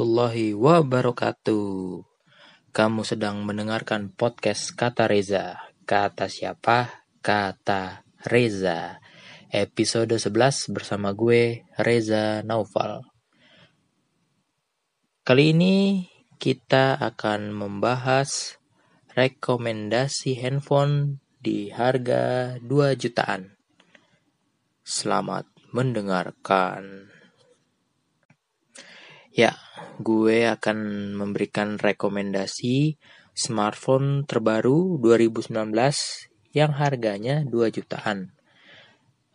Warahmatullahi wabarakatuh. Kamu sedang mendengarkan podcast Kata Reza. Kata siapa? Kata Reza. Episode 11 bersama gue Reza Naufal. Kali ini kita akan membahas rekomendasi handphone di harga 2 jutaan. Selamat mendengarkan. Ya, gue akan memberikan rekomendasi smartphone terbaru 2019 yang harganya 2 jutaan.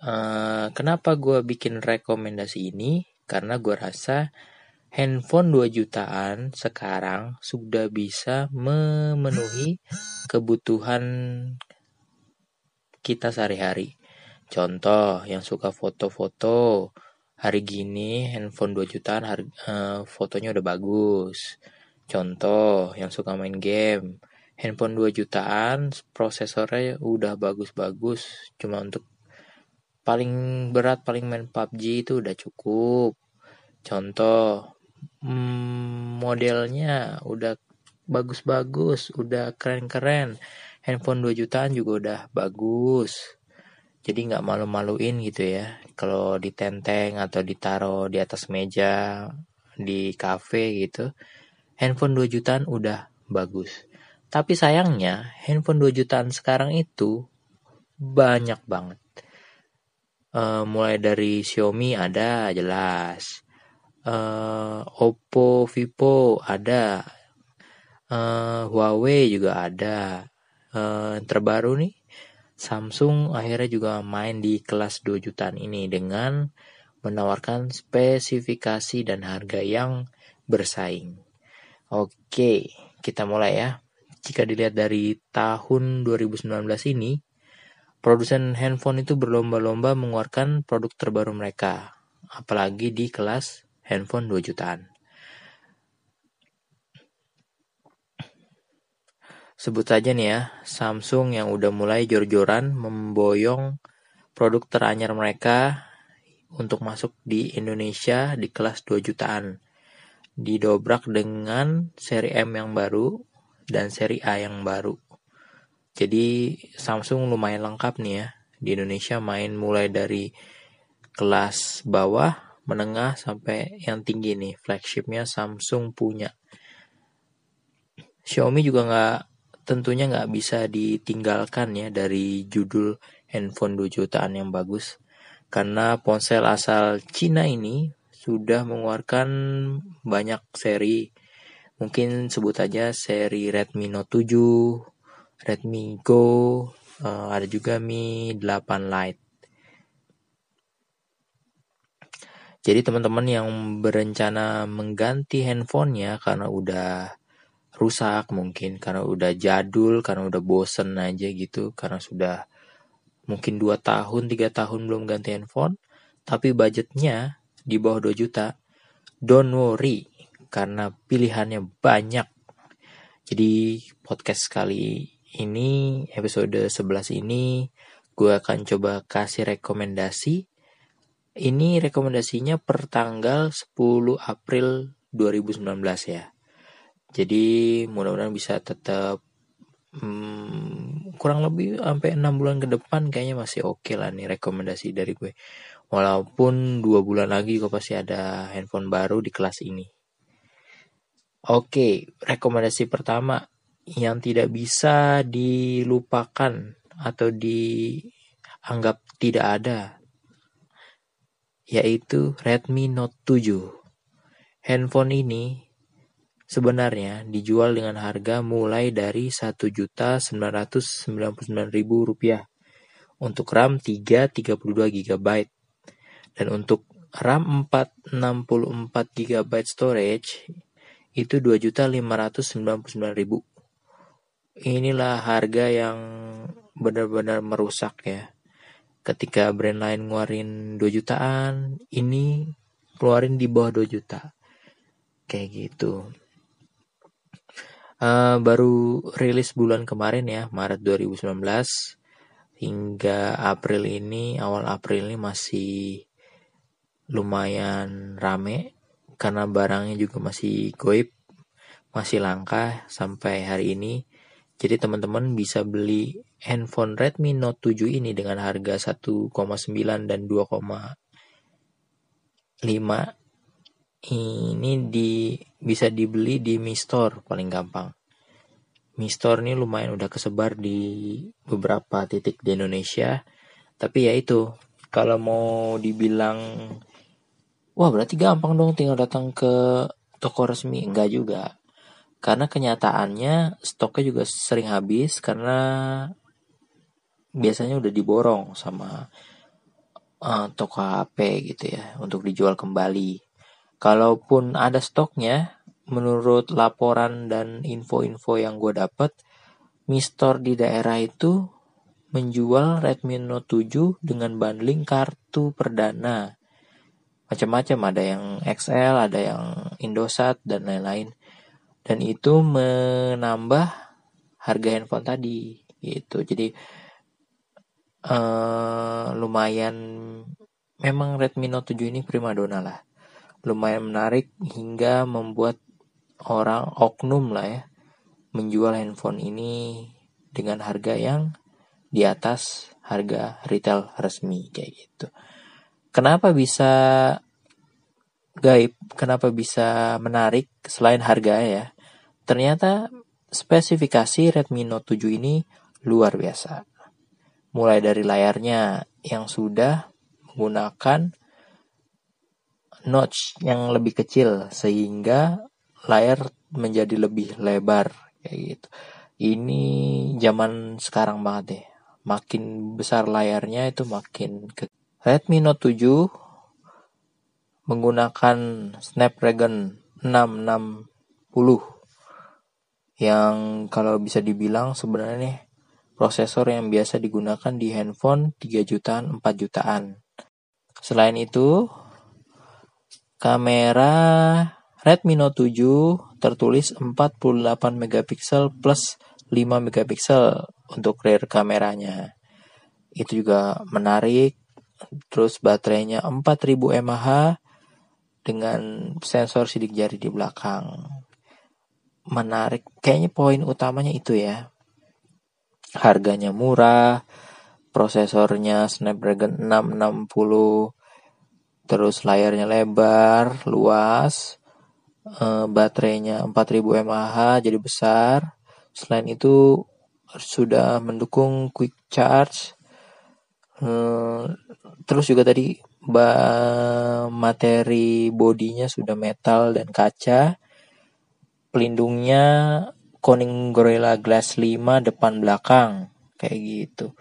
Uh, kenapa gue bikin rekomendasi ini? Karena gue rasa handphone 2 jutaan sekarang sudah bisa memenuhi kebutuhan kita sehari-hari. Contoh, yang suka foto-foto, hari gini handphone 2 jutaan harga, uh, eh, fotonya udah bagus. Contoh yang suka main game, handphone 2 jutaan prosesornya udah bagus-bagus cuma untuk paling berat paling main PUBG itu udah cukup. Contoh hmm, modelnya udah bagus-bagus, udah keren-keren. Handphone 2 jutaan juga udah bagus jadi nggak malu-maluin gitu ya. Kalau ditenteng atau ditaruh di atas meja di cafe gitu handphone 2 jutaan udah bagus. Tapi sayangnya handphone 2 jutaan sekarang itu banyak banget. Uh, mulai dari Xiaomi ada jelas. Uh, Oppo Vivo ada. Uh, Huawei juga ada. Uh, terbaru nih Samsung akhirnya juga main di kelas 2 jutaan ini dengan menawarkan spesifikasi dan harga yang bersaing. Oke, kita mulai ya. Jika dilihat dari tahun 2019 ini, produsen handphone itu berlomba-lomba mengeluarkan produk terbaru mereka, apalagi di kelas handphone 2 jutaan. Sebut saja nih ya, Samsung yang udah mulai jor-joran memboyong produk teranyar mereka untuk masuk di Indonesia di kelas 2 jutaan. Didobrak dengan seri M yang baru dan seri A yang baru. Jadi Samsung lumayan lengkap nih ya. Di Indonesia main mulai dari kelas bawah, menengah sampai yang tinggi nih. Flagshipnya Samsung punya. Xiaomi juga nggak tentunya nggak bisa ditinggalkan ya dari judul handphone 2 jutaan yang bagus. Karena ponsel asal Cina ini sudah mengeluarkan banyak seri. Mungkin sebut aja seri Redmi Note 7, Redmi Go, uh, ada juga Mi 8 Lite. Jadi teman-teman yang berencana mengganti handphonenya karena udah rusak mungkin karena udah jadul karena udah bosen aja gitu karena sudah mungkin 2 tahun 3 tahun belum ganti handphone tapi budgetnya di bawah 2 juta. Don't worry karena pilihannya banyak. Jadi podcast kali ini episode 11 ini gue akan coba kasih rekomendasi. Ini rekomendasinya per tanggal 10 April 2019 ya jadi mudah-mudahan bisa tetap hmm, kurang lebih sampai enam bulan ke depan kayaknya masih oke okay lah nih rekomendasi dari gue. Walaupun dua bulan lagi gue pasti ada handphone baru di kelas ini. Oke, okay, rekomendasi pertama yang tidak bisa dilupakan atau dianggap tidak ada yaitu Redmi Note 7. Handphone ini Sebenarnya dijual dengan harga mulai dari Rp1.999.000 untuk RAM 3 32 GB dan untuk RAM 4 64 GB storage itu Rp2.599.000. Inilah harga yang benar-benar merusak ya. Ketika brand lain ngeluarin 2 jutaan, ini keluarin di bawah 2 juta. Kayak gitu. Uh, baru rilis bulan kemarin ya, Maret 2019 hingga April ini, awal April ini masih lumayan rame. Karena barangnya juga masih goib, masih langka sampai hari ini. Jadi teman-teman bisa beli handphone Redmi Note 7 ini dengan harga 1,9 dan 2,5 ini di bisa dibeli di Mi Store paling gampang. Mi Store ini lumayan udah kesebar di beberapa titik di Indonesia. Tapi ya itu, kalau mau dibilang wah berarti gampang dong tinggal datang ke toko resmi enggak juga karena kenyataannya stoknya juga sering habis karena biasanya udah diborong sama uh, toko HP gitu ya untuk dijual kembali kalaupun ada stoknya menurut laporan dan info-info yang gue dapet Mistor di daerah itu menjual Redmi Note 7 dengan bundling kartu perdana. Macam-macam ada yang XL ada yang Indosat dan lain-lain. Dan itu menambah harga handphone tadi gitu. Jadi uh, lumayan. Memang Redmi Note 7 ini primadona lah lumayan menarik hingga membuat orang oknum lah ya menjual handphone ini dengan harga yang di atas harga retail resmi kayak gitu. Kenapa bisa gaib? Kenapa bisa menarik selain harga ya? Ternyata spesifikasi Redmi Note 7 ini luar biasa. Mulai dari layarnya yang sudah menggunakan notch yang lebih kecil sehingga layar menjadi lebih lebar kayak gitu. Ini zaman sekarang banget deh. Makin besar layarnya itu makin ke Redmi Note 7 menggunakan Snapdragon 660 yang kalau bisa dibilang sebenarnya nih prosesor yang biasa digunakan di handphone 3 jutaan 4 jutaan. Selain itu, kamera Redmi Note 7 tertulis 48 megapiksel plus 5 megapiksel untuk rear kameranya. Itu juga menarik terus baterainya 4000 mAh dengan sensor sidik jari di belakang. Menarik, kayaknya poin utamanya itu ya. Harganya murah, prosesornya Snapdragon 660, terus layarnya lebar, luas, e, baterainya 4000 mAh jadi besar. Selain itu sudah mendukung quick charge Hmm, terus juga tadi materi bodinya sudah metal dan kaca. Pelindungnya Corning Gorilla Glass 5 depan belakang kayak gitu.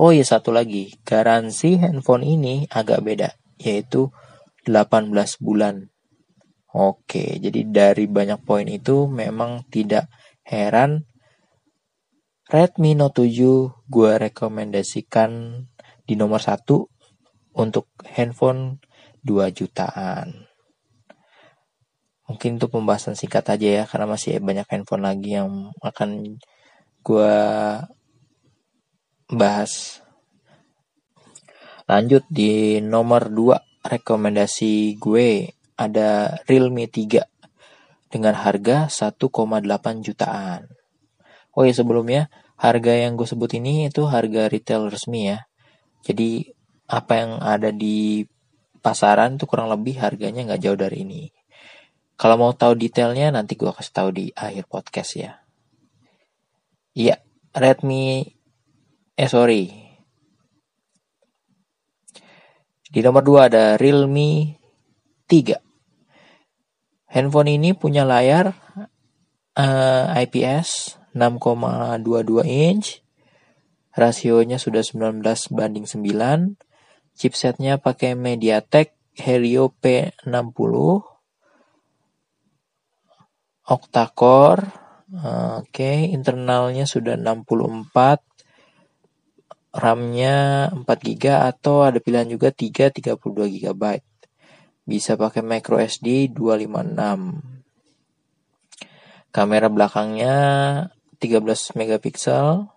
Oh iya satu lagi, garansi handphone ini agak beda yaitu 18 bulan. Oke, jadi dari banyak poin itu memang tidak heran Redmi Note 7 gue rekomendasikan di nomor satu untuk handphone 2 jutaan. Mungkin itu pembahasan singkat aja ya karena masih banyak handphone lagi yang akan gue bahas. Lanjut di nomor 2 rekomendasi gue ada Realme 3 dengan harga 1,8 jutaan. Oh ya sebelumnya harga yang gue sebut ini itu harga retail resmi ya. Jadi apa yang ada di pasaran itu kurang lebih harganya nggak jauh dari ini. Kalau mau tahu detailnya nanti gue kasih tahu di akhir podcast ya. Iya, Redmi, eh sorry. Di nomor 2 ada Realme 3. Handphone ini punya layar uh, IPS 6,22 inch Rasionya sudah 19 banding 9. Chipsetnya pakai MediaTek Helio P60. Octa-core. Oke, okay. internalnya sudah 64. RAM-nya 4 GB atau ada pilihan juga 3 32 GB. Bisa pakai micro SD 256. Kamera belakangnya 13 megapiksel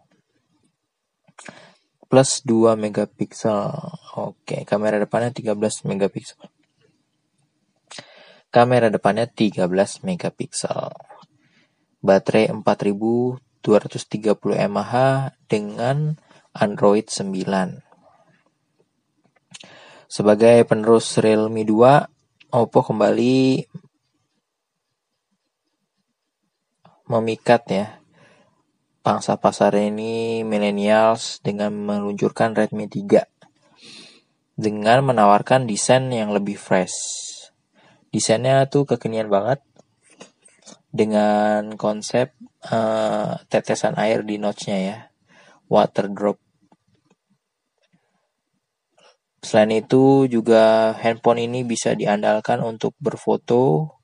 plus 2 megapiksel. Oke, kamera depannya 13 megapiksel. Kamera depannya 13 megapiksel. Baterai 4230 mAh dengan Android 9. Sebagai penerus Realme 2, Oppo kembali memikat ya pangsa pasar ini millennials dengan meluncurkan Redmi 3 dengan menawarkan desain yang lebih fresh. Desainnya tuh kekinian banget dengan konsep uh, tetesan air di notch-nya ya. Water drop Selain itu juga handphone ini bisa diandalkan untuk berfoto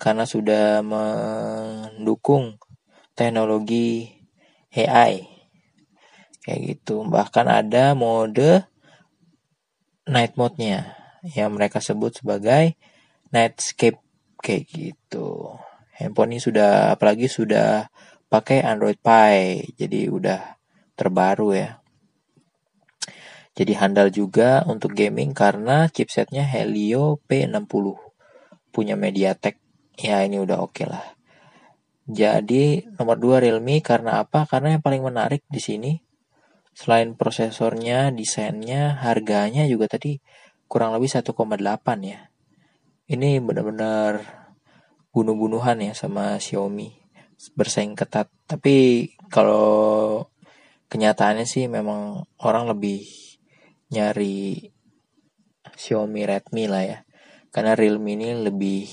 karena sudah mendukung teknologi AI. Kayak gitu. Bahkan ada mode night mode-nya yang mereka sebut sebagai nightscape kayak gitu. Handphone ini sudah apalagi sudah pakai Android Pie. Jadi udah terbaru ya. Jadi handal juga untuk gaming karena chipsetnya Helio P60. Punya MediaTek. Ya ini udah oke okay lah. Jadi nomor 2 Realme karena apa? Karena yang paling menarik di sini selain prosesornya, desainnya, harganya juga tadi kurang lebih 1,8 ya. Ini benar-benar bunuh-bunuhan ya sama Xiaomi. Bersaing ketat. Tapi kalau kenyataannya sih memang orang lebih nyari Xiaomi Redmi lah ya. Karena Realme ini lebih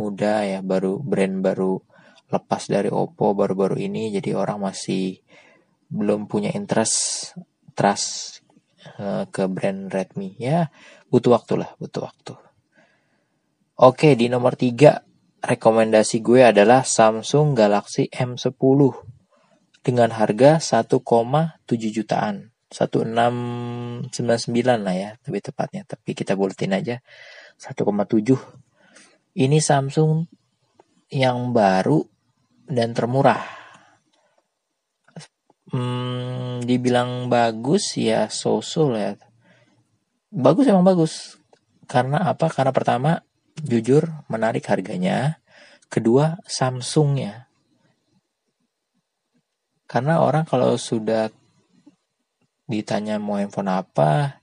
muda ya baru brand baru lepas dari Oppo baru-baru ini jadi orang masih belum punya interest trust uh, ke brand Redmi. Ya butuh waktu lah butuh waktu. Oke di nomor 3 rekomendasi gue adalah Samsung Galaxy M10 dengan harga 1,7 jutaan. 1699 lah ya lebih tepatnya. Tapi kita buletin aja 1,7 ini Samsung yang baru dan termurah. Hmm, dibilang bagus ya so-so ya. Bagus emang bagus. Karena apa? Karena pertama jujur menarik harganya. Kedua Samsungnya karena orang kalau sudah ditanya mau handphone apa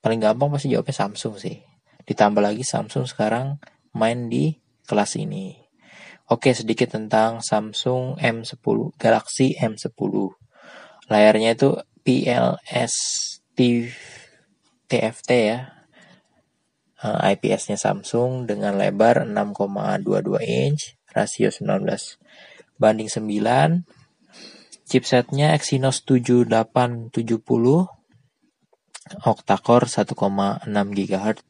paling gampang pasti jawabnya Samsung sih. Ditambah lagi Samsung sekarang main di kelas ini. Oke sedikit tentang Samsung M10 Galaxy M10 layarnya itu PLS TFT ya. Eh, IPS-nya Samsung dengan lebar 6,22 inch rasio 19 banding 9 Chipsetnya Exynos 7870 octa-core 1,6 GHz.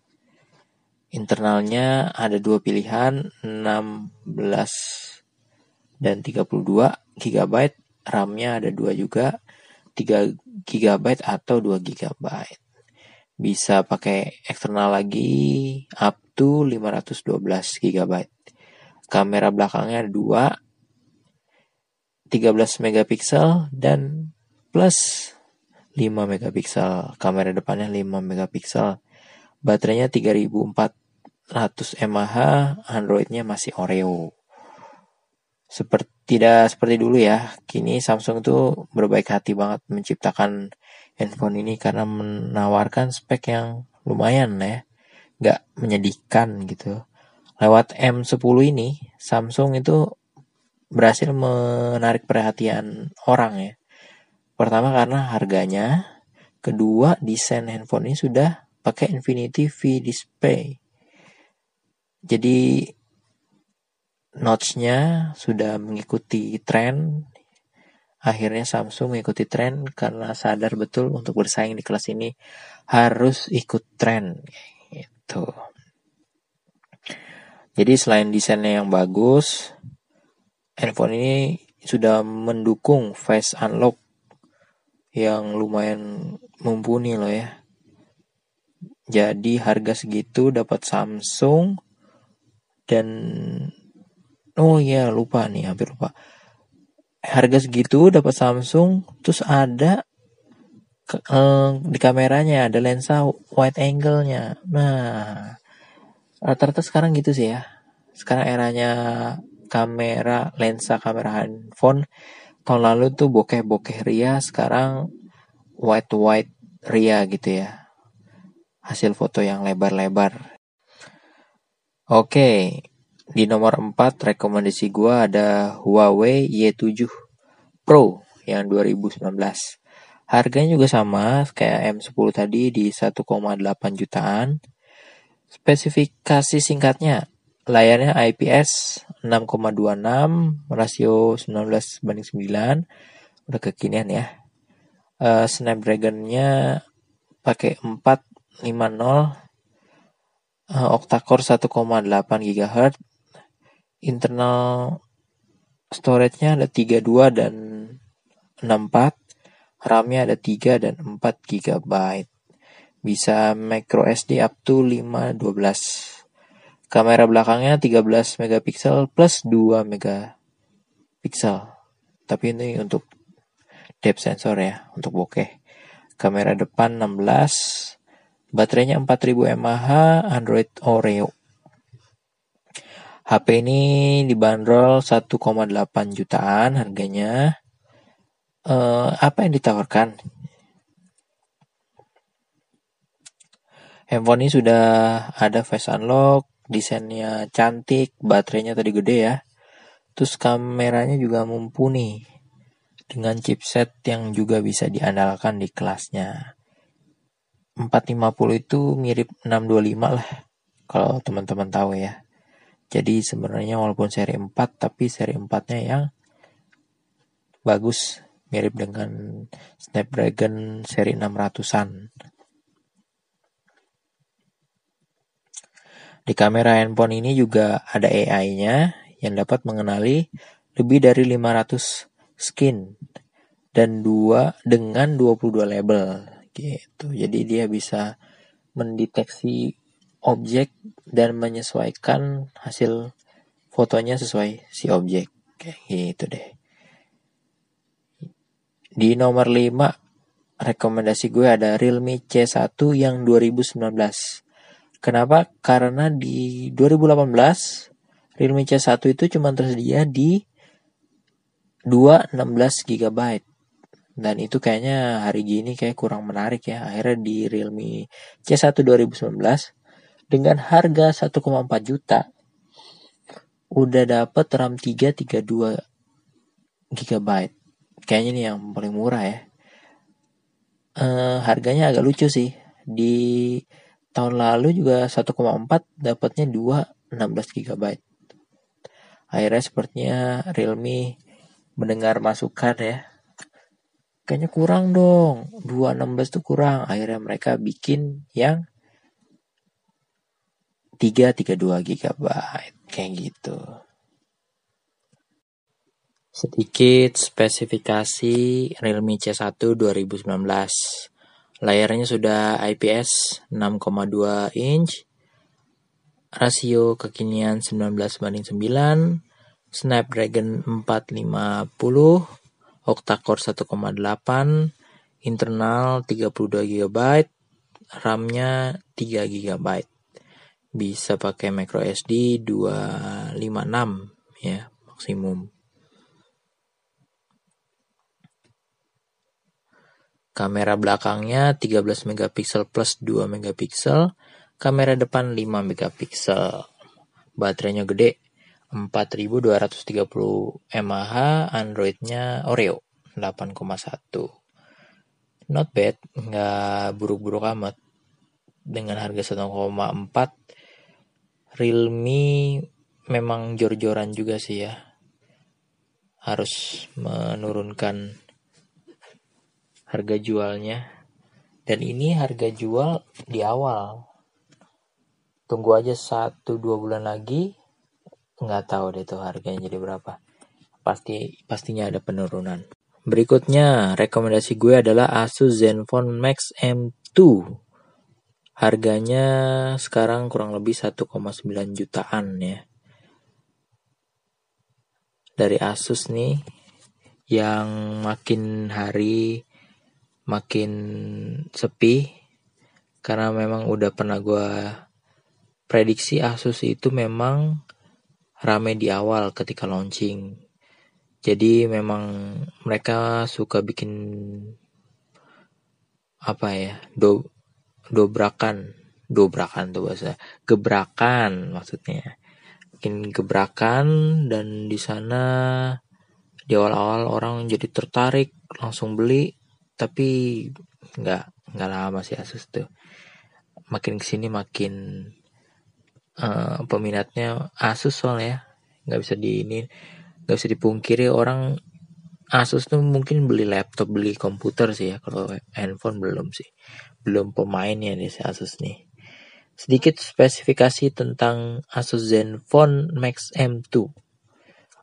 Internalnya ada dua pilihan 16 dan 32 GB. RAM-nya ada dua juga 3 GB atau 2 GB. Bisa pakai eksternal lagi up to 512 GB. Kamera belakangnya ada dua 13 megapiksel dan plus 5 megapiksel. Kamera depannya 5 megapiksel. Baterainya 3400 mAh, Androidnya masih Oreo. Seperti tidak seperti dulu ya. Kini Samsung itu berbaik hati banget menciptakan handphone ini karena menawarkan spek yang lumayan ya. Gak menyedihkan gitu. Lewat M10 ini, Samsung itu berhasil menarik perhatian orang ya. Pertama karena harganya, kedua desain handphone ini sudah pakai Infinity V display. Jadi notch-nya sudah mengikuti tren. Akhirnya Samsung mengikuti tren karena sadar betul untuk bersaing di kelas ini harus ikut tren gitu. Jadi selain desainnya yang bagus, handphone ini sudah mendukung face unlock yang lumayan mumpuni loh ya. Jadi harga segitu dapat Samsung dan oh ya lupa nih hampir lupa. Harga segitu dapat Samsung terus ada eh, di kameranya ada lensa wide angle-nya. Nah, rata-rata sekarang gitu sih ya sekarang eranya kamera lensa kamera handphone. Tahun lalu tuh bokeh-bokeh ria sekarang white-white ria gitu ya. Hasil foto yang lebar-lebar. Oke di nomor 4 rekomendasi gua ada Huawei Y7 Pro yang 2019 harganya juga sama kayak M10 tadi di 1,8 jutaan. Spesifikasi singkatnya layarnya IPS 6,26 rasio 19 banding 9 udah kekinian ya. Uh, Snapdragon-nya pakai 450 uh, octa-core 1,8 GHz internal storage-nya ada 32 dan 64 RAM-nya ada 3 dan 4 GB bisa micro SD up to 512 Kamera belakangnya 13 megapiksel plus 2 megapiksel. Tapi ini untuk depth sensor ya, untuk bokeh. Kamera depan 16, baterainya 4000 mAh, Android Oreo. HP ini dibanderol 1,8 jutaan harganya. Uh, apa yang ditawarkan? Handphone ini sudah ada face unlock, desainnya cantik, baterainya tadi gede ya. Terus kameranya juga mumpuni dengan chipset yang juga bisa diandalkan di kelasnya. 450 itu mirip 625 lah kalau teman-teman tahu ya. Jadi sebenarnya walaupun seri 4 tapi seri 4-nya yang bagus mirip dengan Snapdragon seri 600-an. Di kamera handphone ini juga ada AI-nya yang dapat mengenali lebih dari 500 skin dan dua dengan 22 label gitu. Jadi dia bisa mendeteksi objek dan menyesuaikan hasil fotonya sesuai si objek kayak gitu deh. Di nomor 5 rekomendasi gue ada Realme C1 yang 2019. Kenapa? Karena di 2018 Realme C1 itu cuma tersedia di 216 GB. Dan itu kayaknya hari gini kayak kurang menarik ya. Akhirnya di Realme C1 2019 dengan harga 1,4 juta udah dapet RAM 3 32 GB. Kayaknya ini yang paling murah ya. Uh, harganya agak lucu sih. Di Tahun lalu juga 1,4 dapatnya 2 16 GB. Akhirnya sepertinya Realme mendengar masukan ya. Kayaknya kurang dong. 216 tuh kurang. Akhirnya mereka bikin yang 332 GB kayak gitu. Sedikit spesifikasi Realme C1 2019. Layarnya sudah IPS 6,2 inch. Rasio kekinian 19 banding 9. Snapdragon 450. Octa-core 1,8. Internal 32 GB. RAM-nya 3 GB. Bisa pakai micro SD 256 ya maksimum. Kamera belakangnya 13 megapiksel plus 2 megapiksel. Kamera depan 5 megapiksel. Baterainya gede 4230 mAh, Androidnya Oreo 8,1. Not bad, nggak buruk-buruk amat. Dengan harga 1,4, Realme memang jor-joran juga sih ya. Harus menurunkan harga jualnya. Dan ini harga jual di awal. Tunggu aja satu dua bulan lagi nggak tahu deh tuh harganya jadi berapa. Pasti pastinya ada penurunan. Berikutnya rekomendasi gue adalah Asus Zenfone Max M2 harganya sekarang kurang lebih 1,9 jutaan ya. Dari Asus nih yang makin hari makin sepi karena memang udah pernah gue prediksi Asus itu memang rame di awal ketika launching. Jadi memang mereka suka bikin apa ya do dobrakan. Dobrakan tuh bahasa gebrakan maksudnya. Bikin gebrakan dan di sana di awal-awal orang jadi tertarik langsung beli tapi nggak nggak lama sih Asus tuh. Makin ke sini makin uh, peminatnya Asus soalnya ya. Nggak bisa di ini nggak bisa dipungkiri orang Asus tuh mungkin beli laptop beli komputer sih ya. Kalau handphone belum sih. Belum pemainnya nih si Asus nih. Sedikit spesifikasi tentang Asus Zenfone Max M2.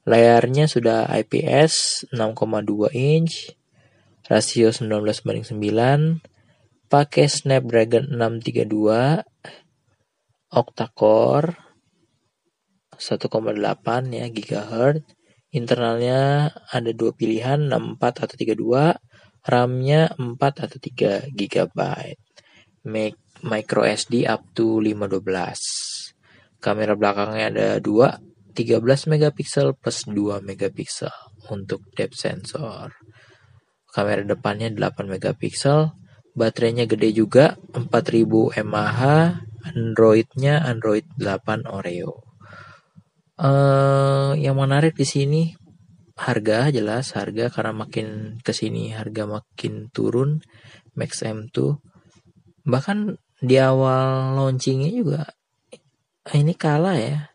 Layarnya sudah IPS 6,2 inch, rasio 19 banding 9, pakai Snapdragon 632, octa-core 1,8 ya GHz. Internalnya ada dua pilihan 64 atau 32, RAM-nya 4 atau 3 GB. Make micro SD up to 512. Kamera belakangnya ada 2, 13 megapiksel plus 2 megapiksel untuk depth sensor. Kamera depannya 8 megapiksel, baterainya gede juga 4000 mAh, Androidnya Android 8 Oreo. Uh, yang menarik di sini harga jelas harga karena makin ke sini harga makin turun Max M2 bahkan di awal launchingnya juga ini kalah ya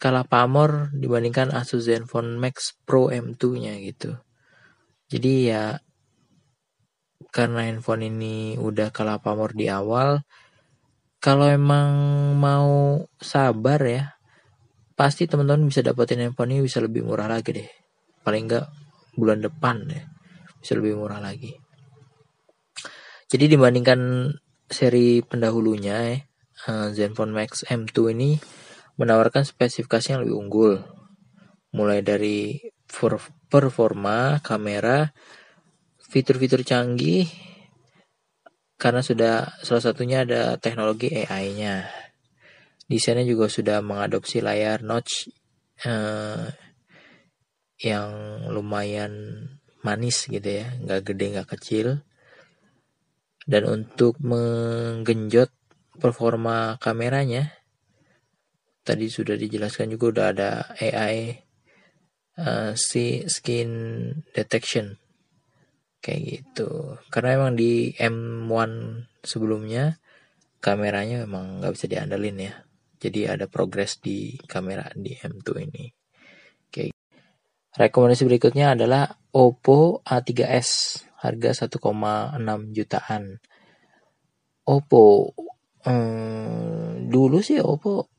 kalah pamor dibandingkan Asus Zenfone Max Pro M2 nya gitu jadi ya karena handphone ini udah kalah pamor di awal kalau emang mau sabar ya pasti teman-teman bisa dapetin handphone ini bisa lebih murah lagi deh paling enggak bulan depan deh bisa lebih murah lagi jadi dibandingkan seri pendahulunya ya, uh, Zenfone Max M2 ini menawarkan spesifikasi yang lebih unggul. Mulai dari performa, kamera, fitur-fitur canggih, karena sudah salah satunya ada teknologi AI-nya. Desainnya juga sudah mengadopsi layar notch uh, yang lumayan manis gitu ya, nggak gede nggak kecil dan untuk menggenjot performa kameranya tadi sudah dijelaskan juga udah ada AI uh, si skin detection. Kayak gitu. Karena emang di M1 sebelumnya kameranya memang nggak bisa diandalin ya. Jadi ada progres di kamera di M2 ini. Kayak rekomendasi berikutnya adalah Oppo A3s harga 1,6 jutaan. Oppo hmm, dulu sih Oppo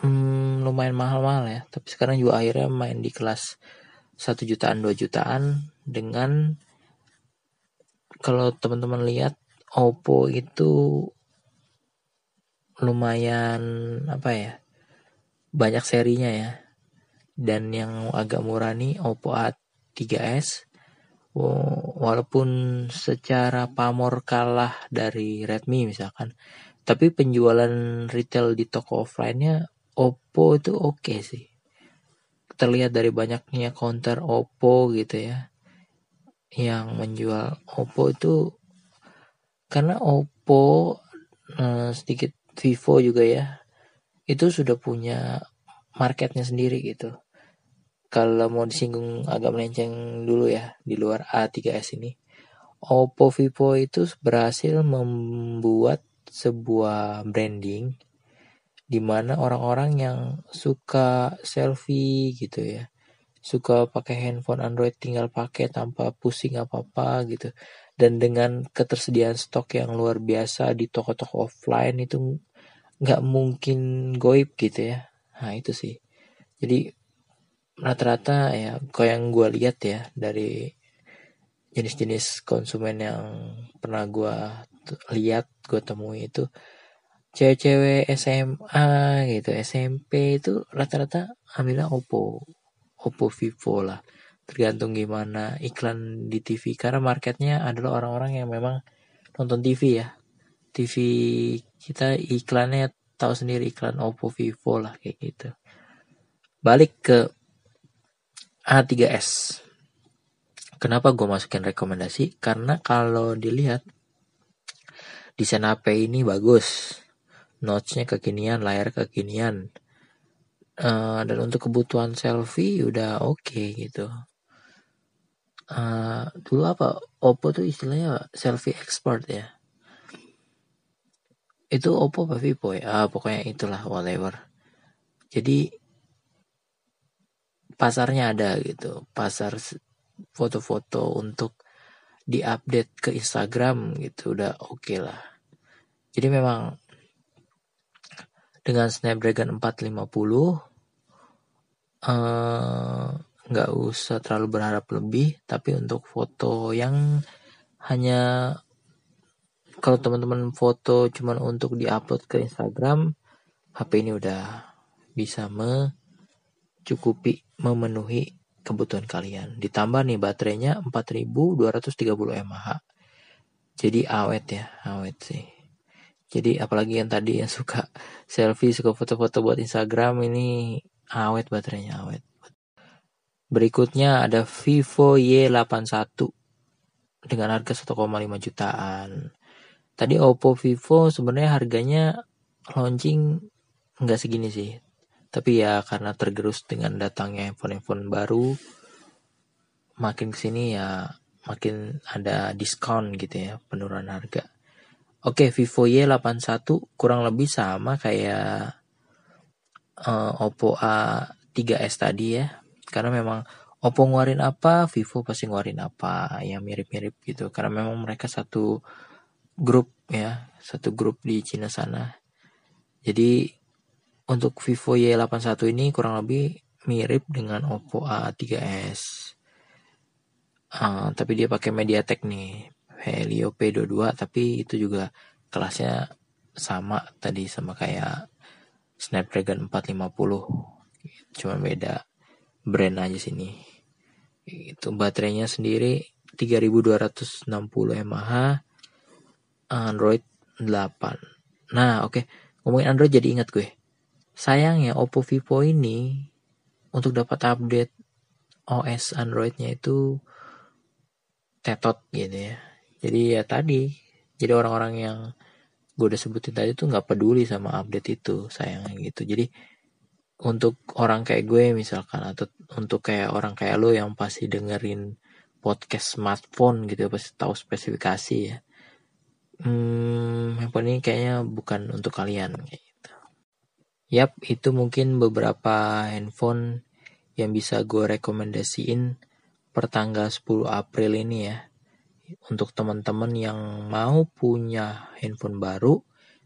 hmm, lumayan mahal-mahal ya, tapi sekarang juga akhirnya main di kelas 1 jutaan 2 jutaan dengan kalau teman-teman lihat Oppo itu lumayan apa ya banyak serinya ya. Dan yang agak murah nih Oppo A3s walaupun secara pamor kalah dari Redmi misalkan. Tapi penjualan retail di toko offline-nya Oppo itu oke okay sih. Terlihat dari banyaknya counter Oppo gitu ya. Yang menjual Oppo itu karena Oppo eh, sedikit Vivo juga ya itu sudah punya marketnya sendiri gitu. Kalau mau disinggung agak melenceng dulu ya di luar A3s ini. Oppo Vivo itu berhasil membuat sebuah branding di mana orang-orang yang suka selfie gitu ya suka pakai handphone Android tinggal pakai tanpa pusing apa-apa gitu dan dengan ketersediaan stok yang luar biasa di toko-toko offline itu nggak mungkin goib gitu ya. Nah itu sih. Jadi rata-rata ya kau yang gue lihat ya dari jenis-jenis konsumen yang pernah gue lihat gue temui itu cewek-cewek SMA gitu SMP itu rata-rata ambilnya Oppo Oppo Vivo lah. Tergantung gimana iklan di TV karena marketnya adalah orang-orang yang memang nonton TV ya. TV kita iklannya tahu sendiri iklan Oppo Vivo lah kayak gitu. Balik ke A3s kenapa gue masukin rekomendasi? Karena kalau dilihat desain HP ini bagus notchnya kekinian layar kekinian. Uh, dan untuk kebutuhan selfie udah oke okay, gitu. Uh, dulu apa? Oppo tuh istilahnya selfie expert ya. Itu Oppo apa Vivo ya? Ah, pokoknya itulah whatever. Jadi pasarnya ada gitu. Pasar foto-foto untuk diupdate ke Instagram gitu udah oke okay lah. Jadi memang dengan Snapdragon 450 eh, nggak usah terlalu berharap lebih tapi untuk foto yang hanya kalau teman-teman foto cuman untuk diupload ke Instagram, HP ini udah bisa mencukupi memenuhi kebutuhan kalian. Ditambah nih baterainya 4230 mAh. Jadi awet ya, awet sih. Jadi apalagi yang tadi yang suka selfie, suka foto-foto buat Instagram ini awet baterainya, awet. Berikutnya ada Vivo Y81 dengan harga 1,5 jutaan. Tadi Oppo Vivo sebenarnya harganya launching nggak segini sih. Tapi ya karena tergerus dengan datangnya handphone-handphone baru, makin ke sini ya makin ada diskon gitu ya penurunan harga. Oke Vivo Y81 kurang lebih sama kayak uh, Oppo A3s tadi ya. Karena memang Oppo ngeluarin apa, Vivo pasti ngeluarin apa, yang mirip-mirip gitu. Karena memang mereka satu grup ya satu grup di Cina sana jadi untuk Vivo Y81 ini kurang lebih mirip dengan Oppo A3s uh, ah, tapi dia pakai MediaTek nih Helio P22 tapi itu juga kelasnya sama tadi sama kayak Snapdragon 450 cuma beda brand aja sini itu baterainya sendiri 3260 mAh Android 8. Nah, oke. Okay. Ngomongin Android jadi ingat gue. Sayangnya Oppo Vivo ini untuk dapat update OS Androidnya itu tetot gitu ya. Jadi ya tadi, jadi orang-orang yang gue udah sebutin tadi tuh nggak peduli sama update itu sayangnya gitu. Jadi untuk orang kayak gue misalkan atau untuk kayak orang kayak lo yang pasti dengerin podcast smartphone gitu pasti tahu spesifikasi ya hmm, handphone ini kayaknya bukan untuk kalian kayak gitu. Yap, itu mungkin beberapa handphone yang bisa gue rekomendasiin per tanggal 10 April ini ya. Untuk teman-teman yang mau punya handphone baru,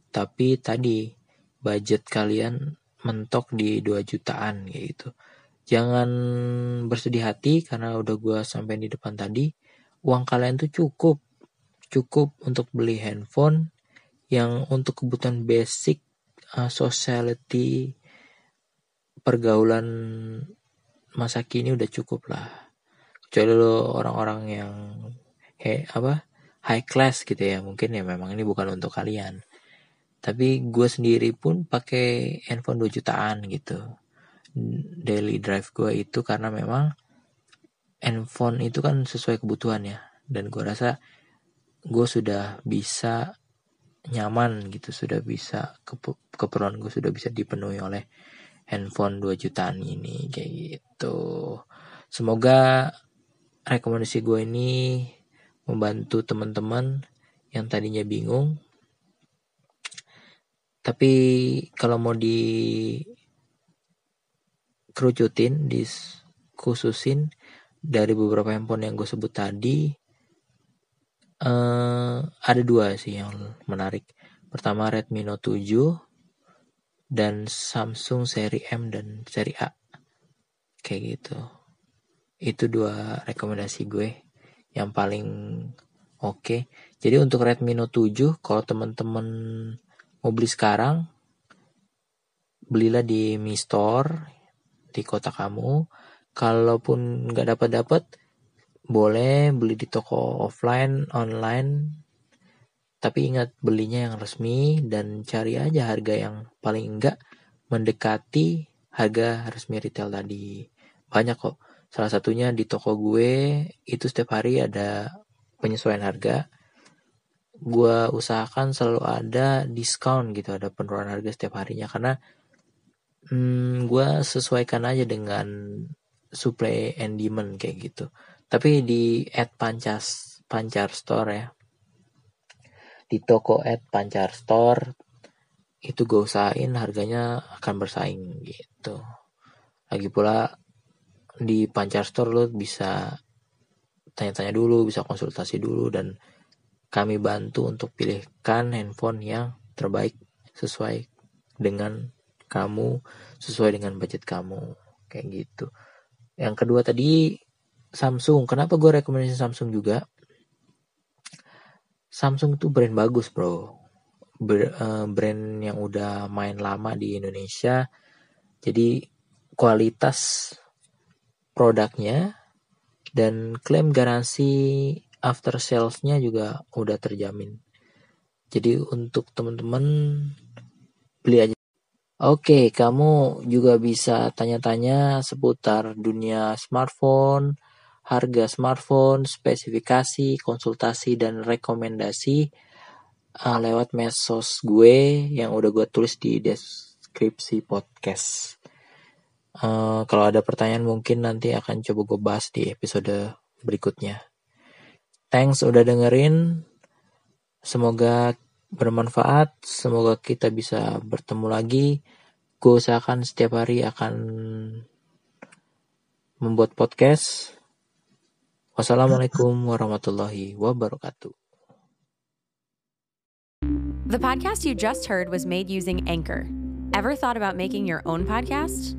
tapi tadi budget kalian mentok di 2 jutaan gitu. Jangan bersedih hati karena udah gue sampai di depan tadi, uang kalian tuh cukup cukup untuk beli handphone yang untuk kebutuhan basic uh, sociality pergaulan masa kini udah cukup lah kecuali lo orang-orang yang he apa high class gitu ya. Mungkin ya memang ini bukan untuk kalian. Tapi gue sendiri pun pakai handphone 2 jutaan gitu. Daily drive gue itu karena memang handphone itu kan sesuai kebutuhan ya. Dan gue rasa gue sudah bisa nyaman gitu sudah bisa keperluan gue sudah bisa dipenuhi oleh handphone 2 jutaan ini kayak gitu. Semoga rekomendasi gue ini membantu teman-teman yang tadinya bingung tapi kalau mau di kerucutin khususin dari beberapa handphone yang gue sebut tadi uh, ada dua sih yang menarik. Pertama Redmi Note 7 dan Samsung seri M dan seri A. Kayak gitu. Itu dua rekomendasi gue yang paling oke. Okay. Jadi untuk Redmi Note 7 kalau teman-teman mau beli sekarang belilah di Mi Store di kota kamu. Kalaupun nggak dapat dapat boleh beli di toko offline, online, Tapi ingat belinya yang resmi dan cari aja harga yang paling enggak mendekati harga resmi retail tadi. Banyak kok. Salah satunya di toko gue itu setiap hari ada penyesuaian harga. Gue usahakan selalu ada diskon gitu, ada penurunan harga setiap harinya karena hmm, gue sesuaikan aja dengan supply and demand kayak gitu. Tapi di at Pancas Pancar Store ya. Di toko at Pancar Store itu gue usahain harganya akan bersaing gitu. Lagi pula di Pancar Store lo bisa tanya-tanya dulu, bisa konsultasi dulu dan kami bantu untuk pilihkan handphone yang terbaik sesuai dengan kamu, sesuai dengan budget kamu, kayak gitu. Yang kedua tadi Samsung. Kenapa gue rekomendasi Samsung juga? Samsung tuh brand bagus bro. Eh, brand yang udah main lama di Indonesia. Jadi kualitas produknya dan klaim garansi after salesnya juga udah terjamin. Jadi untuk teman-teman beli aja. Oke, kamu juga bisa tanya-tanya seputar dunia smartphone, harga smartphone, spesifikasi, konsultasi dan rekomendasi uh, lewat mesos gue yang udah gue tulis di deskripsi podcast. Uh, kalau ada pertanyaan mungkin nanti akan coba gue bahas di episode berikutnya. Thanks udah dengerin. Semoga bermanfaat. Semoga kita bisa bertemu lagi. Gue usahakan setiap hari akan membuat podcast. Wassalamualaikum warahmatullahi wabarakatuh. The podcast you just heard was made using Anchor. Ever thought about making your own podcast?